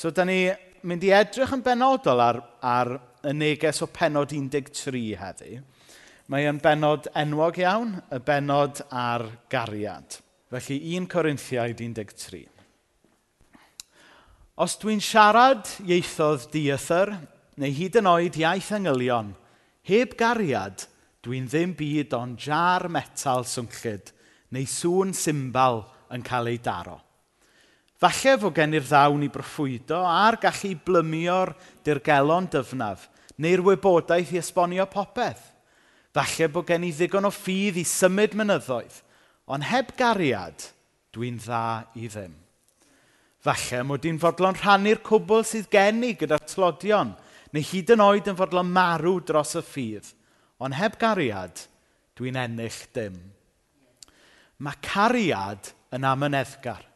So, da ni mynd i edrych yn benodol ar, ar y neges o penod 13 heddi. Mae yn benod enwog iawn, y benod ar gariad. Felly 1 Corinthiaid 13. Os dwi'n siarad ieithodd diethyr, neu hyd yn oed iaith angylion, heb gariad, dwi'n ddim byd ond jar metal swnllid, neu sŵn symbol yn cael ei daro. Falle fod gen i'r ddawn i broffwydo a'r gallu i blymio'r dirgelon dyfnaf neu'r wybodaeth i esbonio popeth. Falle bod gen i ddigon o ffydd i symud mynyddoedd, ond heb gariad, dwi'n dda i ddim. Falle mod i'n fodlon rhannu'r cwbl sydd gen i gyda'r tlodion, neu hyd yn oed yn fodlon marw dros y ffydd, ond heb gariad, dwi'n ennill dim. Mae cariad yn amyneddgar.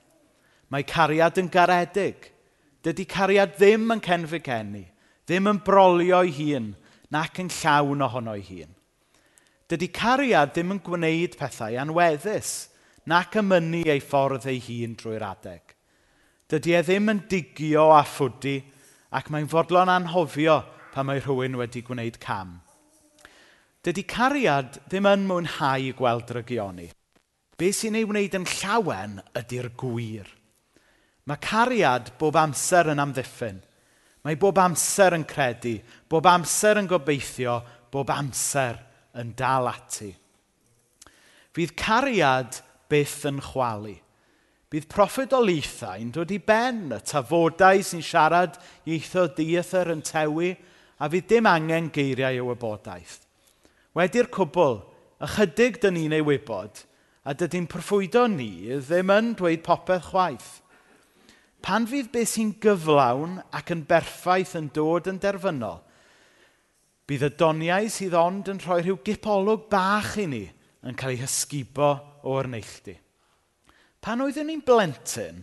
Mae cariad yn garedig. Dydy cariad ddim yn cenfu cenni, ddim yn brolio ei hun, nac yn llawn ohono ei hun. Dydy cariad ddim yn gwneud pethau anweddus, nac ymynnu ei ffordd ei hun drwy'r adeg. Dydy e ddim yn digio a ffwdi, ac mae'n fodlon anhofio pa mae rhywun wedi gwneud cam. Dydy cariad ddim yn mwynhau gweld rygioni. Be sy'n ei wneud yn llawen ydy'r gwir. Mae cariad bob amser yn amddiffyn. Mae bob amser yn credu, bob amser yn gobeithio, bob amser yn dal ati. Fydd cariad byth yn chwalu. Bydd proffedolaethau'n dod i ben y tafodau sy'n siarad ieitho diethyr yn tewi a fydd dim angen geiriau o wybodaeth. Wedi'r cwbl, ychydig dyn ni'n ei wybod a dydyn proffwydo ni ddim yn dweud popeth chwaith – pan fydd beth sy'n gyflawn ac yn berffaith yn dod yn derfynol, bydd y doniau sydd ond yn rhoi rhyw gipolwg bach i ni yn cael ei hysgubo o'r neilltu. Pan oeddwn ni'n blentyn,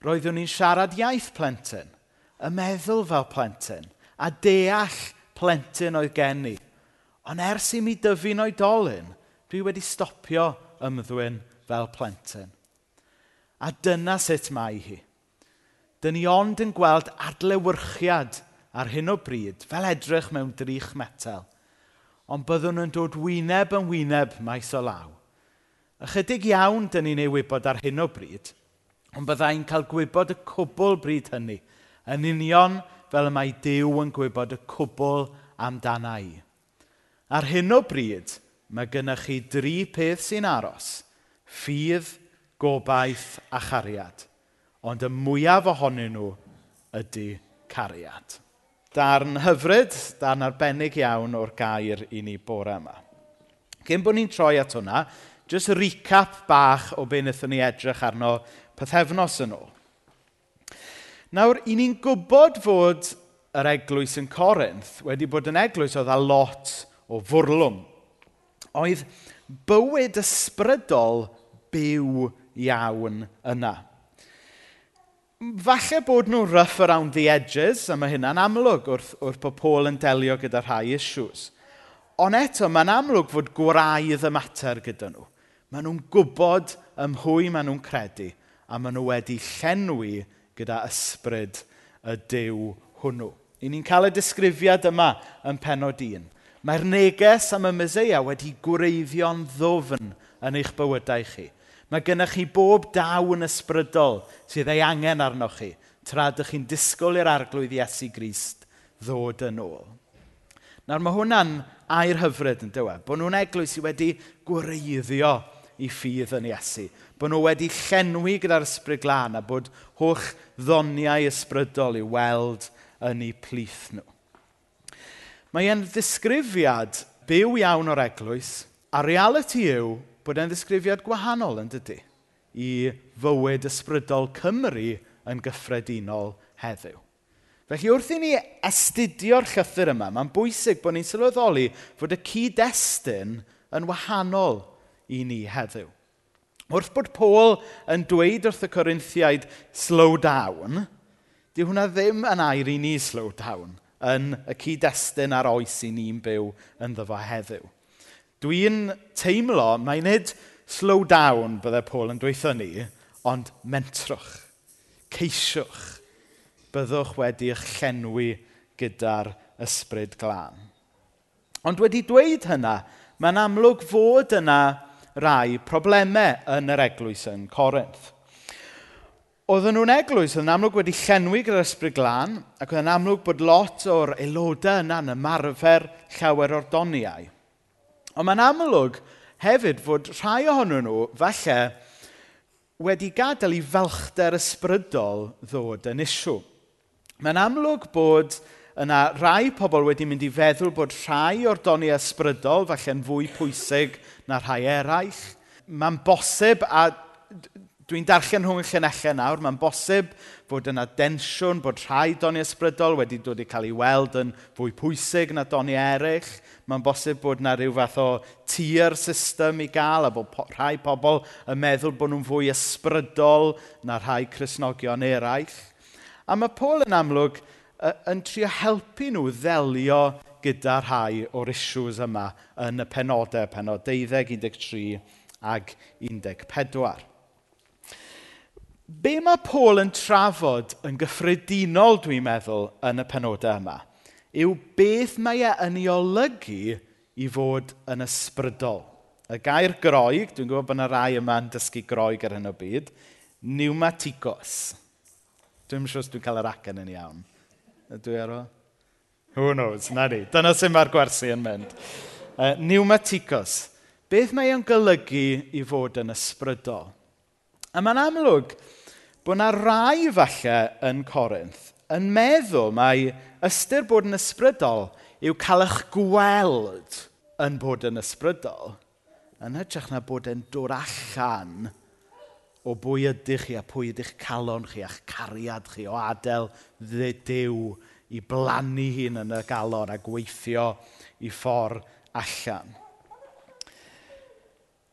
roeddwn ni'n siarad iaith plentyn, y meddwl fel plentyn, a deall plentyn oedd gen ni. Ond ers i mi dyfu'n oedolyn, dwi wedi stopio ymddwyn fel plentyn. A dyna sut mae hi dyn ni ond yn gweld adlewyrchiad ar hyn o bryd, fel edrych mewn drych metel. Ond byddwn yn dod wyneb yn wyneb maes o law. Ychydig iawn dyn ni'n ei wybod ar hyn o bryd, ond byddai'n cael gwybod y cwbl bryd hynny, yn union fel y mae Dyw yn gwybod y cwbl amdana i. Ar hyn o bryd, mae gennych chi dri peth sy'n aros. Ffydd, gobaith a chariad ond y mwyaf ohonyn nhw ydy cariad. Darn hyfryd, darn arbennig iawn o'r gair i ni bore yma. Cyn bod ni'n troi at hwnna, jyst recap bach o be wnaethon ni edrych arno pethefnos yn ôl. Nawr, i ni'n gwybod fod yr eglwys yn Corinth wedi bod yn eglwys oedd a lot o fwrlwm. Oedd bywyd ysbrydol byw iawn yna falle bod nhw'n rough around the edges, a mae hynna'n amlwg wrth, wrth bod Paul yn delio gyda rhai issues. Ond eto, mae'n amlwg fod gwraidd y mater gyda nhw. Maen nhw'n gwybod ym mhwy maen nhw'n credu, a maen nhw wedi llenwi gyda ysbryd y dew hwnnw. I ni'n cael y disgrifiad yma yn penod un. Mae'r neges am y Myseia wedi gwreiddio'n ddofn yn eich bywydau chi. Mae gennych chi bob daw yn ysbrydol sydd ei angen arnoch chi tra ydych chi'n disgwyl i'r arglwydd Iesu Grist ddod yn ôl. Nawr mae hwnna'n air hyfryd yn dywed, bod nhw'n eglwys sydd wedi gwreiddio i ffydd yn Iesu. Bod nhw wedi llenwi gyda'r ysbryd glân a bod holl ddoniau ysbrydol i weld yn eu plith nhw. Mae e'n ddisgrifiad byw iawn o'r eglwys, a reality yw bod e'n ddisgrifiad gwahanol yn dydy i fywyd ysbrydol Cymru yn gyffredinol heddiw. Felly wrth i ni astudio'r llythyr yma, mae'n bwysig bod ni'n sylweddoli fod y cyd-destun yn wahanol i ni heddiw. Wrth bod Paul yn dweud wrth y Corinthiaid slow down, di hwnna ddim yn air i ni slow down yn y cyd-destun ar oes i ni'n byw yn ddyfa heddiw. Dwi'n teimlo mae nid slow down byddai Paul yn dweithio ni, ond mentrwch, ceisiwch, byddwch wedi eich llenwi gyda'r ysbryd glân. Ond wedi dweud hynna, mae'n amlwg fod yna rai problemau yn yr eglwys yn Corinth. Oedden nhw'n eglwys, yn amlwg wedi llenwi gyda'r ysbryd glân, ac oedd yn amlwg bod lot o'r aelodau yna'n ymarfer llawer o'r doniau. Ond mae'n amlwg hefyd fod rhai ohonyn nhw, falle, wedi gadael i falchder ysbrydol ddod yn isw. Mae'n amlwg bod yna rai pobl wedi mynd i feddwl bod rhai o'r doni ysbrydol falle'n fwy pwysig na rhai eraill. Mae'n bosib, a Dwi'n darllen rhwng y llunellau nawr, mae'n bosib bod yna densiwn bod rhai doni ysbrydol wedi dod i cael ei weld yn fwy pwysig na doni eraill. Mae'n bosib bod yna rhyw fath o tier system i gael a bod po rhai pobl yn meddwl bod nhw'n fwy ysbrydol na rhai chrysnogion eraill. A mae Paul yn amlwg yn trio helpu nhw ddelio gyda rhai o'r issues yma yn y penodau, penod 12, 13 ag 14. Be mae Paul yn trafod yn gyffredinol, dwi'n meddwl, yn y penodau yma, yw beth mae e yn ei olygu i fod yn ysbrydol. Y gair groeg, dwi'n gwybod bod yna rai yma yn dysgu groeg ar hyn o byd, pneumaticos. Dwi'n siŵr dwi'n cael yr acen yn iawn. Dwi ar o? Who knows, na ni. Dyna sy'n mae'r gwersi yn mynd. Uh, pneumaticos. Beth mae e'n golygu i fod yn ysbrydol? A mae'n amlwg bod yna rai falle yn Corinth yn meddwl mai ystyr bod yn ysbrydol yw cael eich gweld yn bod yn ysbrydol yn hytrach na bod e'n dod allan o bwy ydych chi a pwy ydych calon chi a'ch cariad chi o adael ddedew i blannu hun yn y galon a gweithio i ffordd allan.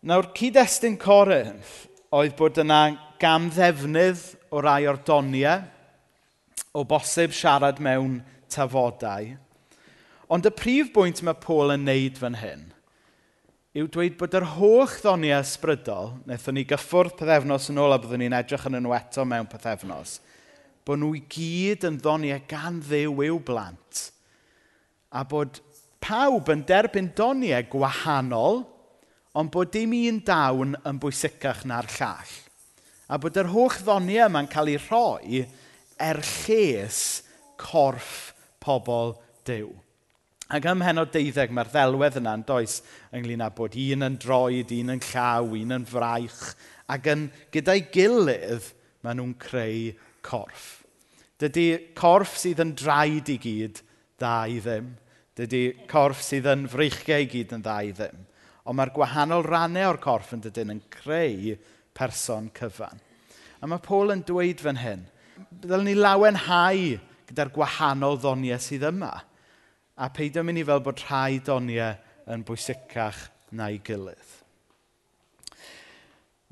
Nawr, cyd-destun Corinth oedd bod yna gam ddefnydd o rai ordoniau, o bosib siarad mewn tafodau. Ond y prif bwynt mae Paul yn neud fan hyn yw dweud bod yr holl ddoniau ysbrydol, wnaethon ni gyffwrdd pethefnos yn ôl a byddwn ni'n edrych yn nhw eto mewn pethefnos, bod nhw i gyd yn ddoniau gan ddew i'w blant. A bod pawb yn derbyn doniau gwahanol, ond bod dim un dawn yn bwysicach na'r llall. A bod yr holl ddoniau yma'n cael ei rhoi er lles corff pobl dew. Ac ym mhenod deuddeg mae'r ddelwedd yna yn does ynglyn â bod un yn droed, un yn llaw, un yn fraich, ac yn gyda'i gilydd maen nhw'n creu corff. Dydy corff sydd yn draed i gyd dda i ddim. Dydy corff sydd yn freichiau i gyd yn dda i ddim. Ond mae'r gwahanol rannau o'r corff yn dydyn yn creu person cyfan. A mae Paul yn dweud fan hyn, ddylen ni lawenhau gyda'r gwahanol ddoniau sydd yma. A peidio mynd i fel bod rhai doniau yn bwysicach na'i gilydd.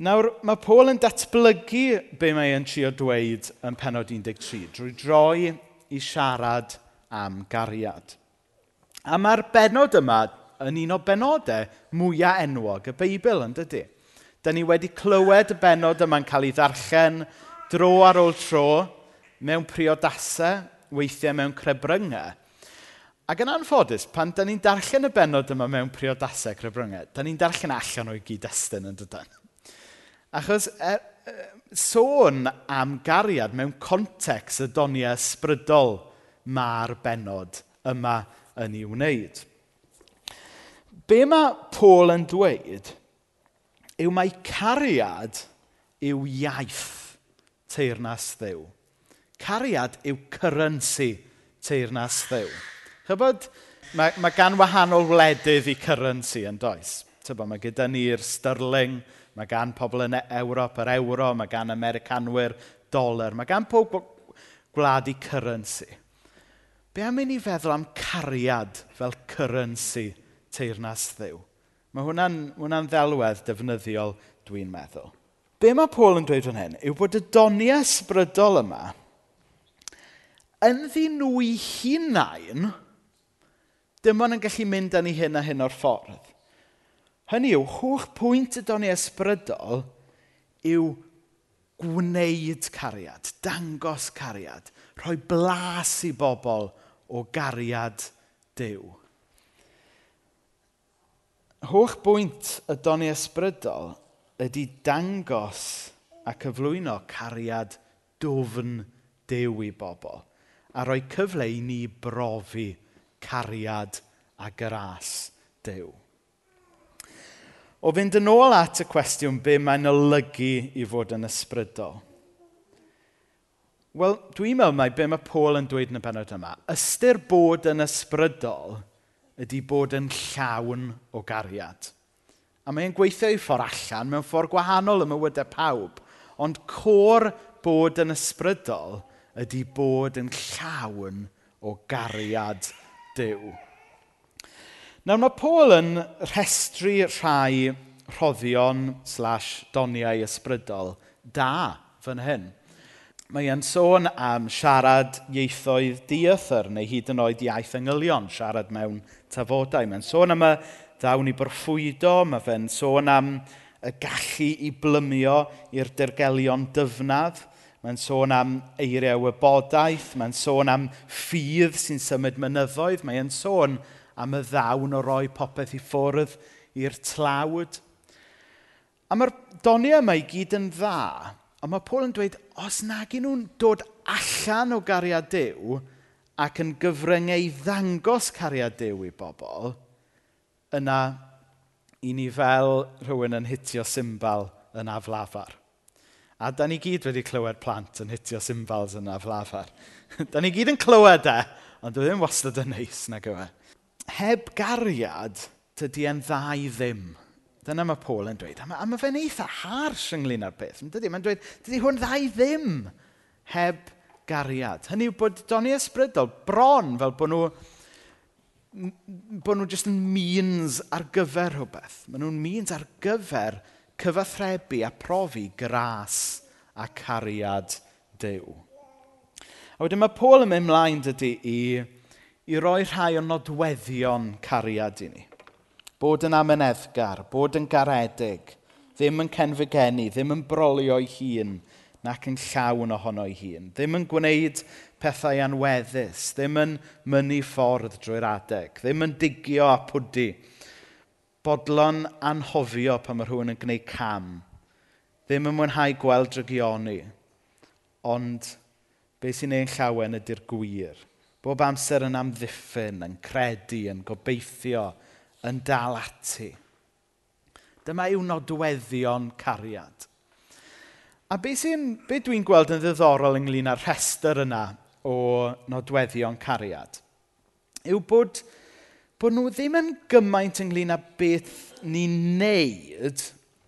Nawr, mae Paul yn datblygu be mae e'n trio dweud yn penod 13, drwy droi i siarad am gariad. A mae'r benod yma yn un o benodau mwyaf enwog y Beibl, yn dydy. Da ni wedi clywed y benod yma'n cael ei ddarllen dro ar ôl tro mewn priodasau, weithiau mewn crebryngau. Ac yn anffodus, pan da ni'n darllen y benod yma mewn priodasau crebryngau, da ni'n darllen allan o'i gyd-destun yn dydyn. Achos er, er, sôn am gariad mewn context y doniau ysbrydol mae'r benod yma yn ei wneud. Be mae Paul yn dweud yw mae cariad yw iaith teirnas ddew. Cariad yw currency teirnas ddew. Chybod, mae, mae gan wahanol wledydd i currency yn does. Tybo, mae gyda ni'r sterling, mae gan pobl yn e- Ewrop yr euro, mae gan Americanwyr dolar, mae gan pob gwlad i currency. Be am i ni feddwl am cariad fel currency teirnas ddiw. Mae hwnna'n hwnna ddelwedd defnyddiol, dwi'n meddwl. Be mae Paul yn dweud fan hyn yw bod y doniau sbrydol yma yn ddyn nhw'i hunain, dim ond yn gallu mynd â ni hyn a hyn o'r ffordd. Hynny yw, hwch pwynt y doni ysbrydol yw gwneud cariad, dangos cariad, rhoi blas i bobl o gariad Dyw holl bwynt y doni ysbrydol ydy dangos a cyflwyno cariad dwfn Dyw i bobl a rhoi cyfle i ni brofi cariad a gras Dyw. O fynd yn ôl at y cwestiwn be mae'n olygu i fod yn ysbrydol. Wel, dwi'n meddwl mai be mae Paul yn dweud yn y benod yma. Ystyr bod yn ysbrydol – ydy bod yn llawn o gariad. A mae'n gweithio i ffordd allan mewn ffordd gwahanol ym mywydau pawb. Ond cor bod yn ysbrydol ydy bod yn llawn o gariad Dyw. Nawr mae Paul yn rhestru rhai rhoddion slash doniau ysbrydol da fan hyn. Mae e'n sôn am siarad ieithoedd diethyr neu hyd yn oed iaith yngylion, siarad mewn tafodau. Mae'n sôn am y dawn i borffwydo, mae fe'n sôn am y gallu i blymio i'r dirgelion dyfnaf. Mae'n sôn am eiriau wybodaeth, mae'n sôn am ffydd sy'n symud mynyddoedd, mae'n sôn am y ddawn o roi popeth i ffwrdd i'r tlawd. A mae'r doniau yma i gyd yn dda, ond mae Paul yn dweud, os nag i nhw'n dod allan o gariad Dyw, ac yn gyfryngau ddangos cariad Dyw i bobl, yna i ni fel rhywun yn hitio symbol yn aflafar. A da ni gyd wedi clywed plant yn hitio symbols yn aflafar. da ni gyd yn clywed e, ond dwi e ddim wastad yn neis na gyfe. Heb gariad, dydy e'n dda i ddim. Dyna mae Paul yn dweud. A mae, a mae fe'n eitha harsh ynglyn â'r peth. Dydy, mae'n dweud, dydy hwn dda i ddim heb gariad. Hynny yw bod doni ysbrydol bron fel bod nhw bod nhw jyst yn means ar gyfer rhywbeth. Maen nhw'n means ar gyfer cyfathrebu a profi gras a cariad Dyw. A wedyn mae Paul yn mynd mlaen dydy i, i roi rhai o nodweddion cariad i ni. Bod yn ameneddgar, bod yn garedig, ddim yn cenfigenu, ddim yn brolio ei hun, nac yn llawn ohono ei hun. Ddim yn gwneud pethau anweddus, ddim yn mynnu ffordd drwy'r adeg, ddim yn digio a pwdi. Bodlon anhofio pan mae rhywun yn gwneud cam. Ddim yn mwynhau gweld drygioni, ond be sy'n ein llawen ydy'r gwir. Bob amser yn amddiffyn, yn credu, yn gobeithio, yn dal ati. Dyma yw nodweddion cariad. A beth sy'n, beth dwi'n gweld yn ddiddorol ynglyn â'r rhestr yna o nodweddion cariad yw bod, bod nhw ddim yn gymaint ynglyn â beth ni'n neud,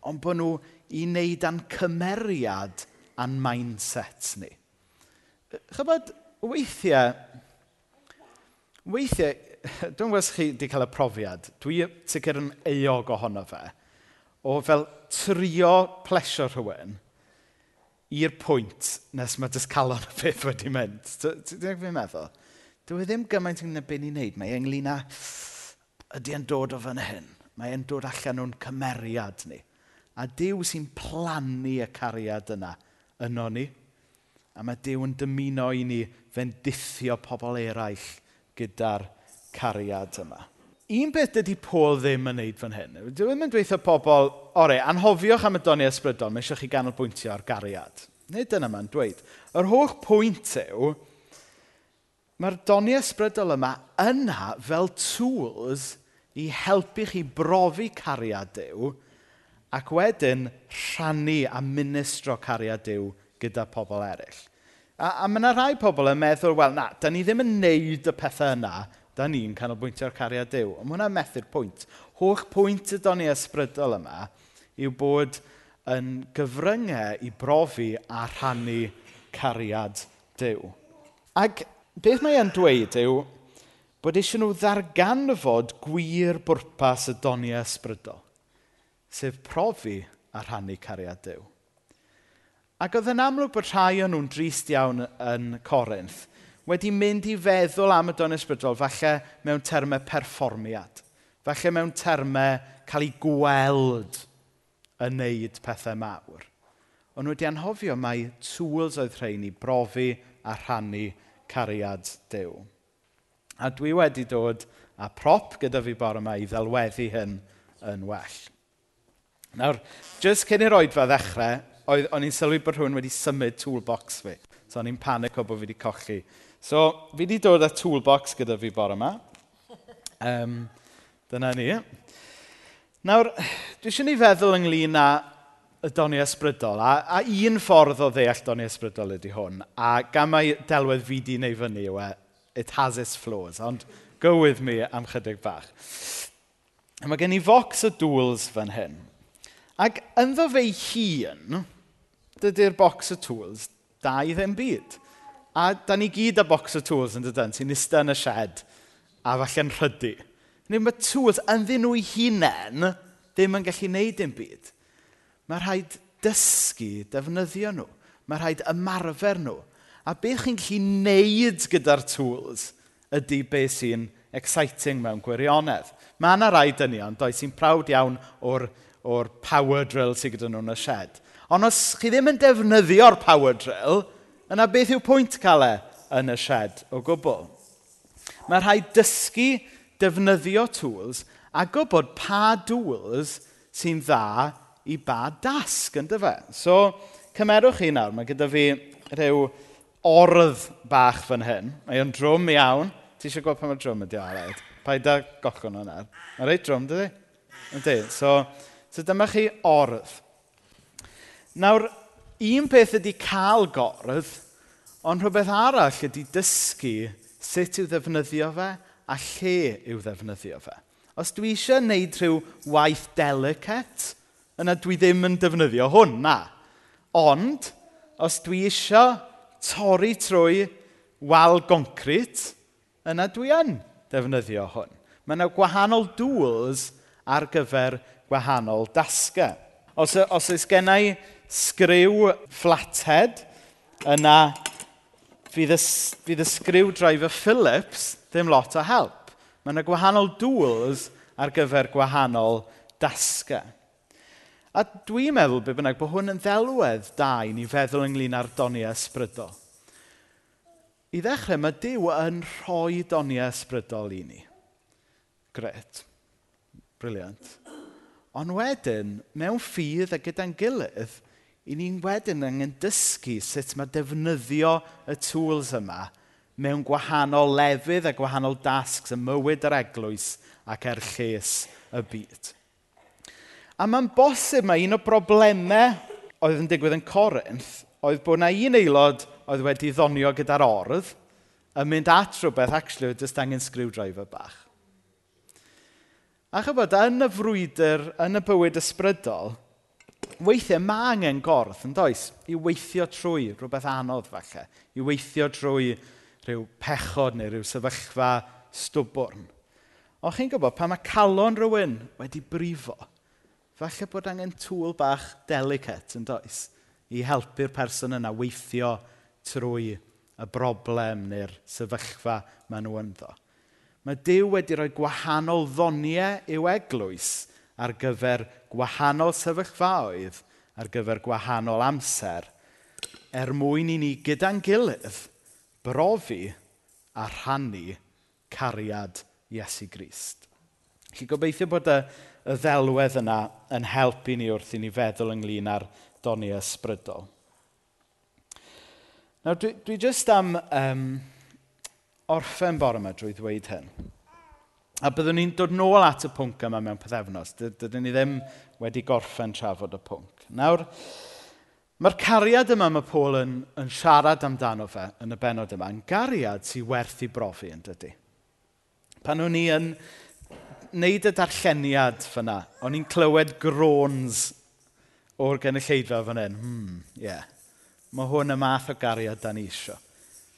ond bod nhw i wneud â'n cymeriad a'n mindset ni. Chybod, weithiau, weithiau, dwi'n gwybod chi wedi cael y profiad, dwi sicr yn eog ohono fe, o fel trio plesio rhywun – i'r pwynt nes mae discalon y peth wedi mynd. Dwi'n fi'n meddwl? Dwi e ddim gymaint yn byd ni'n neud. Mae ynglyn â ydy e'n dod o fan hyn. Mae e'n dod allan o'n cymeriad ni. A Dyw sy'n plannu y cariad yna yno ni. A mae Dyw yn dymuno i ni fendithio pobl eraill gyda'r cariad yma un beth dydy Paul ddim yn neud fan hyn. Dwi ddim yn dweithio pobl, ore, anhofiwch am y doni ysbrydol, mae eisiau chi ganolbwyntio ar gariad. Nid dyna mae'n dweud. Yr holl pwynt yw, mae'r doni ysbrydol yma yna fel tools i helpu chi brofi cariad Dyw ac wedyn rhannu a ministro cariad Dyw gyda pobl eraill. A, a mae yna rhai pobl yn meddwl, wel na, da ni ddim yn neud y pethau yna da ni'n canolbwyntio ar cariad Dyw. Ond mae hwnna'n methu'r pwynt. Hoch pwynt y doni ysbrydol yma yw bod yn gyfryngau i brofi a rhannu cariad Dyw. Ac beth mae e'n dweud yw bod eisiau nhw ddarganfod gwir bwrpas y doni ysbrydol, sef profi a rhannu cariad Dyw. Ac oedd yn amlwg bod rhai o'n nhw'n drist iawn yn Corinth, wedi mynd i feddwl am y don ysbrydol, falle mewn termau perfformiad. Falle mewn termau cael ei gweld yn neud pethau mawr. Ond wedi anhofio mai tools oedd rhain i brofi a rhannu cariad Dyw. A dwi wedi dod a prop gyda fi bore yma i ddelweddu hyn yn well. Nawr, jyst cyn i'r oedfa ddechrau, o'n i'n sylwi bod rhywun wedi symud toolbox fi. So o'n i'n panic o bod fi wedi colli So, fi wedi dod â toolbox gyda fi bore yma. Um, dyna ni. Nawr, dwi eisiau ni feddwl ynglyn â y doni ysbrydol, a, a un ffordd o ddeall doni ysbrydol ydy hwn, a gan mai delwedd fi di neu fyny yw e, it has its flaws, ond go with me am chydig bach. Mae gen i fox o dŵls fan hyn, ac ynddo fe hun, dydy'r box o tools, da i ddim byd. A da ni gyd â box o tools yn dydyn, sy'n ista yn y shed a falle'n rhydu. Neu mae tools yn ddyn nhw hunain ddim yn gallu gwneud dim byd. Mae rhaid dysgu defnyddio nhw. Mae rhaid ymarfer nhw. A beth chi'n gallu wneud gyda'r tools ydy beth sy'n exciting mewn gwirionedd. Mae yna rai dynion, does sy'n prawd iawn o'r, or power drill sydd gyda nhw'n y shed. Ond os chi ddim yn defnyddio'r power drill, Yna beth yw pwynt cael e yn y sied o gwbl? Mae rhaid dysgu defnyddio tools a gwybod pa tools sy'n dda i ba dasg, yn dyfa. So, cymerwch chi nawr, mae gyda fi rhyw ordd bach fan hyn. Mae o'n drwm iawn. Ti eisiau gweld pa mae'r drwm ydi o, Aled? Paid da gochon o'n ar. Mae'n reit drwm, dydy? Ydy. So, so dyma chi ordd. Nawr, un peth ydy cael gordd, ond rhywbeth arall ydy dysgu sut yw ddefnyddio fe a lle yw ddefnyddio fe. Os dwi eisiau wneud rhyw waith delicate, yna dwi ddim yn defnyddio hwn, na. Ond, os dwi eisiau torri trwy wal goncrit, yna dwi yn defnyddio hwn. Mae yna gwahanol dŵls ar gyfer gwahanol dasgau. Os, os oes gennau sgriw flathead yna fydd y, fydd y screwdriver Phillips ddim lot o help. Mae yna gwahanol dŵls ar gyfer gwahanol dasgau. A dwi'n meddwl, be bynnag, bod hwn yn ddelwedd da i ni feddwl ynglyn â'r doniau ysbrydol. I ddechrau, mae Dyw yn rhoi doniau ysbrydol i ni. Gret. Briliant. Ond wedyn, mewn ffydd a gyda'n gilydd, i ni'n wedyn angen dysgu sut mae defnyddio y tools yma mewn gwahanol lefydd a gwahanol dasgs ym mywyd yr eglwys ac er lles y byd. A mae'n bosib mae un o broblemau oedd yn digwydd yn Corinth oedd bod yna un aelod oedd wedi ddonio gyda'r ordd yn mynd at rhywbeth, actually, oedd jyst angen screwdriver bach. A chybod, yn y frwydr, yn y bywyd ysbrydol, weithiau mae angen gorff, yn does, i weithio trwy rhywbeth anodd falle. I weithio trwy rhyw pechod neu rhyw sefyllfa stwbwrn. Ond chi'n gwybod, pan mae calon rhywun wedi brifo, falle bod angen tŵl bach delicate, yn does, i helpu'r person yna weithio trwy y broblem neu'r sefyllfa maen nhw ynddo. Mae Dyw wedi rhoi gwahanol ddoniau i'w eglwys ar gyfer gwahanol sefyllfaoedd, ar gyfer gwahanol amser, er mwyn i ni gyda'n gilydd brofi a rhannu cariad Iesu Grist. Felly gobeithio bod y, y ddelwedd yna yn helpu ni wrth i ni feddwl ynglyn â'r doni ysbrydol. Nawr, dwi, dwi jyst am um, orffen bore yma drwy ddweud hyn. A byddwn ni'n dod nôl at y pwnc yma mewn pethefnos. Dydyn ni ddim wedi gorffen trafod y pwnc. Nawr, mae'r cariad yma mae Paul yn, yn siarad amdano fe yn y benod yma, yn gariad sy'n werth i brofi yn dydy. Pan o'n i yn wneud y darlleniad fyna, o'n i'n clywed groans o'r gynulleidfa fan hyn. Hmm, yeah. Mae hwn y math o gariad dan ni isio.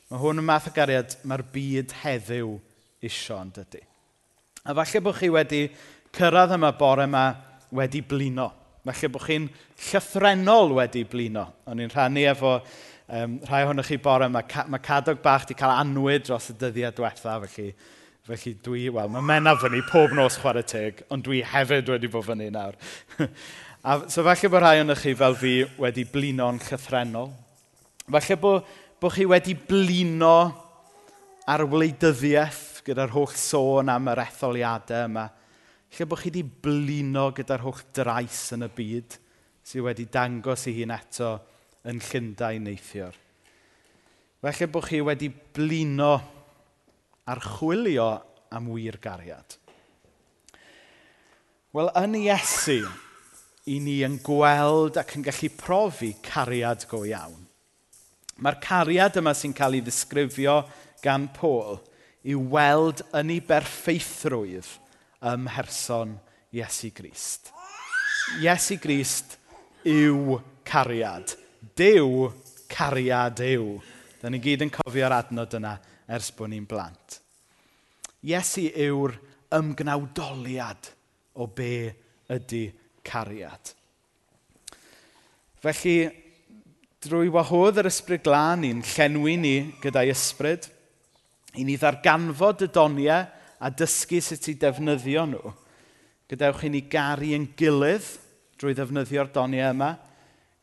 Mae hwn y math o gariad mae'r byd heddiw isio yn dydy. A falle bod chi wedi cyrraedd yma bore yma wedi blino. Falle bod chi'n llythrenol wedi blino. O'n i'n rhannu efo um, rhai ohonych chi bore yma. Mae cadog bach wedi cael anwyd dros y dyddiau diwetha, felly, felly dwi, wel, mae mena fyny pob nos chwarae teg, ond dwi hefyd wedi bod fyny nawr. A, so falle bod rhai ohonoch chi fel fi wedi blino'n llythrenol. Falle bod, bod chi wedi blino ar wleidyddiaeth gyda'r holl sôn am yr etholiadau yma, lle bod chi wedi blino gyda'r holl drais yn y byd sydd wedi dangos i hun eto yn Llundain neithiwr. Felly bod chi wedi blino a'r chwilio am wir gariad. Wel, yn Iesu, i ni yn gweld ac yn gallu profi cariad go iawn. Mae'r cariad yma sy'n cael ei ddisgrifio gan Paul – i weld yn ei berffeithrwydd ym mherson Iesu Grist. Iesu Grist yw cariad. Dyw cariad yw. Da ni gyd yn cofio'r adnod yna ers bod ni'n blant. Iesu yw'r ymgnawdoliad o be ydy cariad. Felly, drwy wahodd yr ysbryd glân ni'n llenwi ni gyda'i ysbryd – i ni ddarganfod y doniau a dysgu sut i defnyddio nhw. Gadewch i ni garu yn gilydd drwy ddefnyddio'r doniau yma.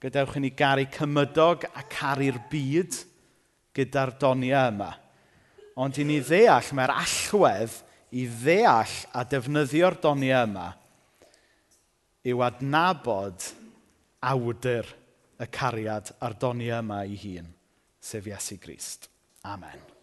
Gadewch i ni garu cymydog a caru'r byd gyda'r doniau yma. Ond i ni ddeall, mae'r allwedd i ddeall a defnyddio'r doniau yma yw adnabod awdur y cariad a'r doniau yma i hun, sef Iesu Grist. Amen.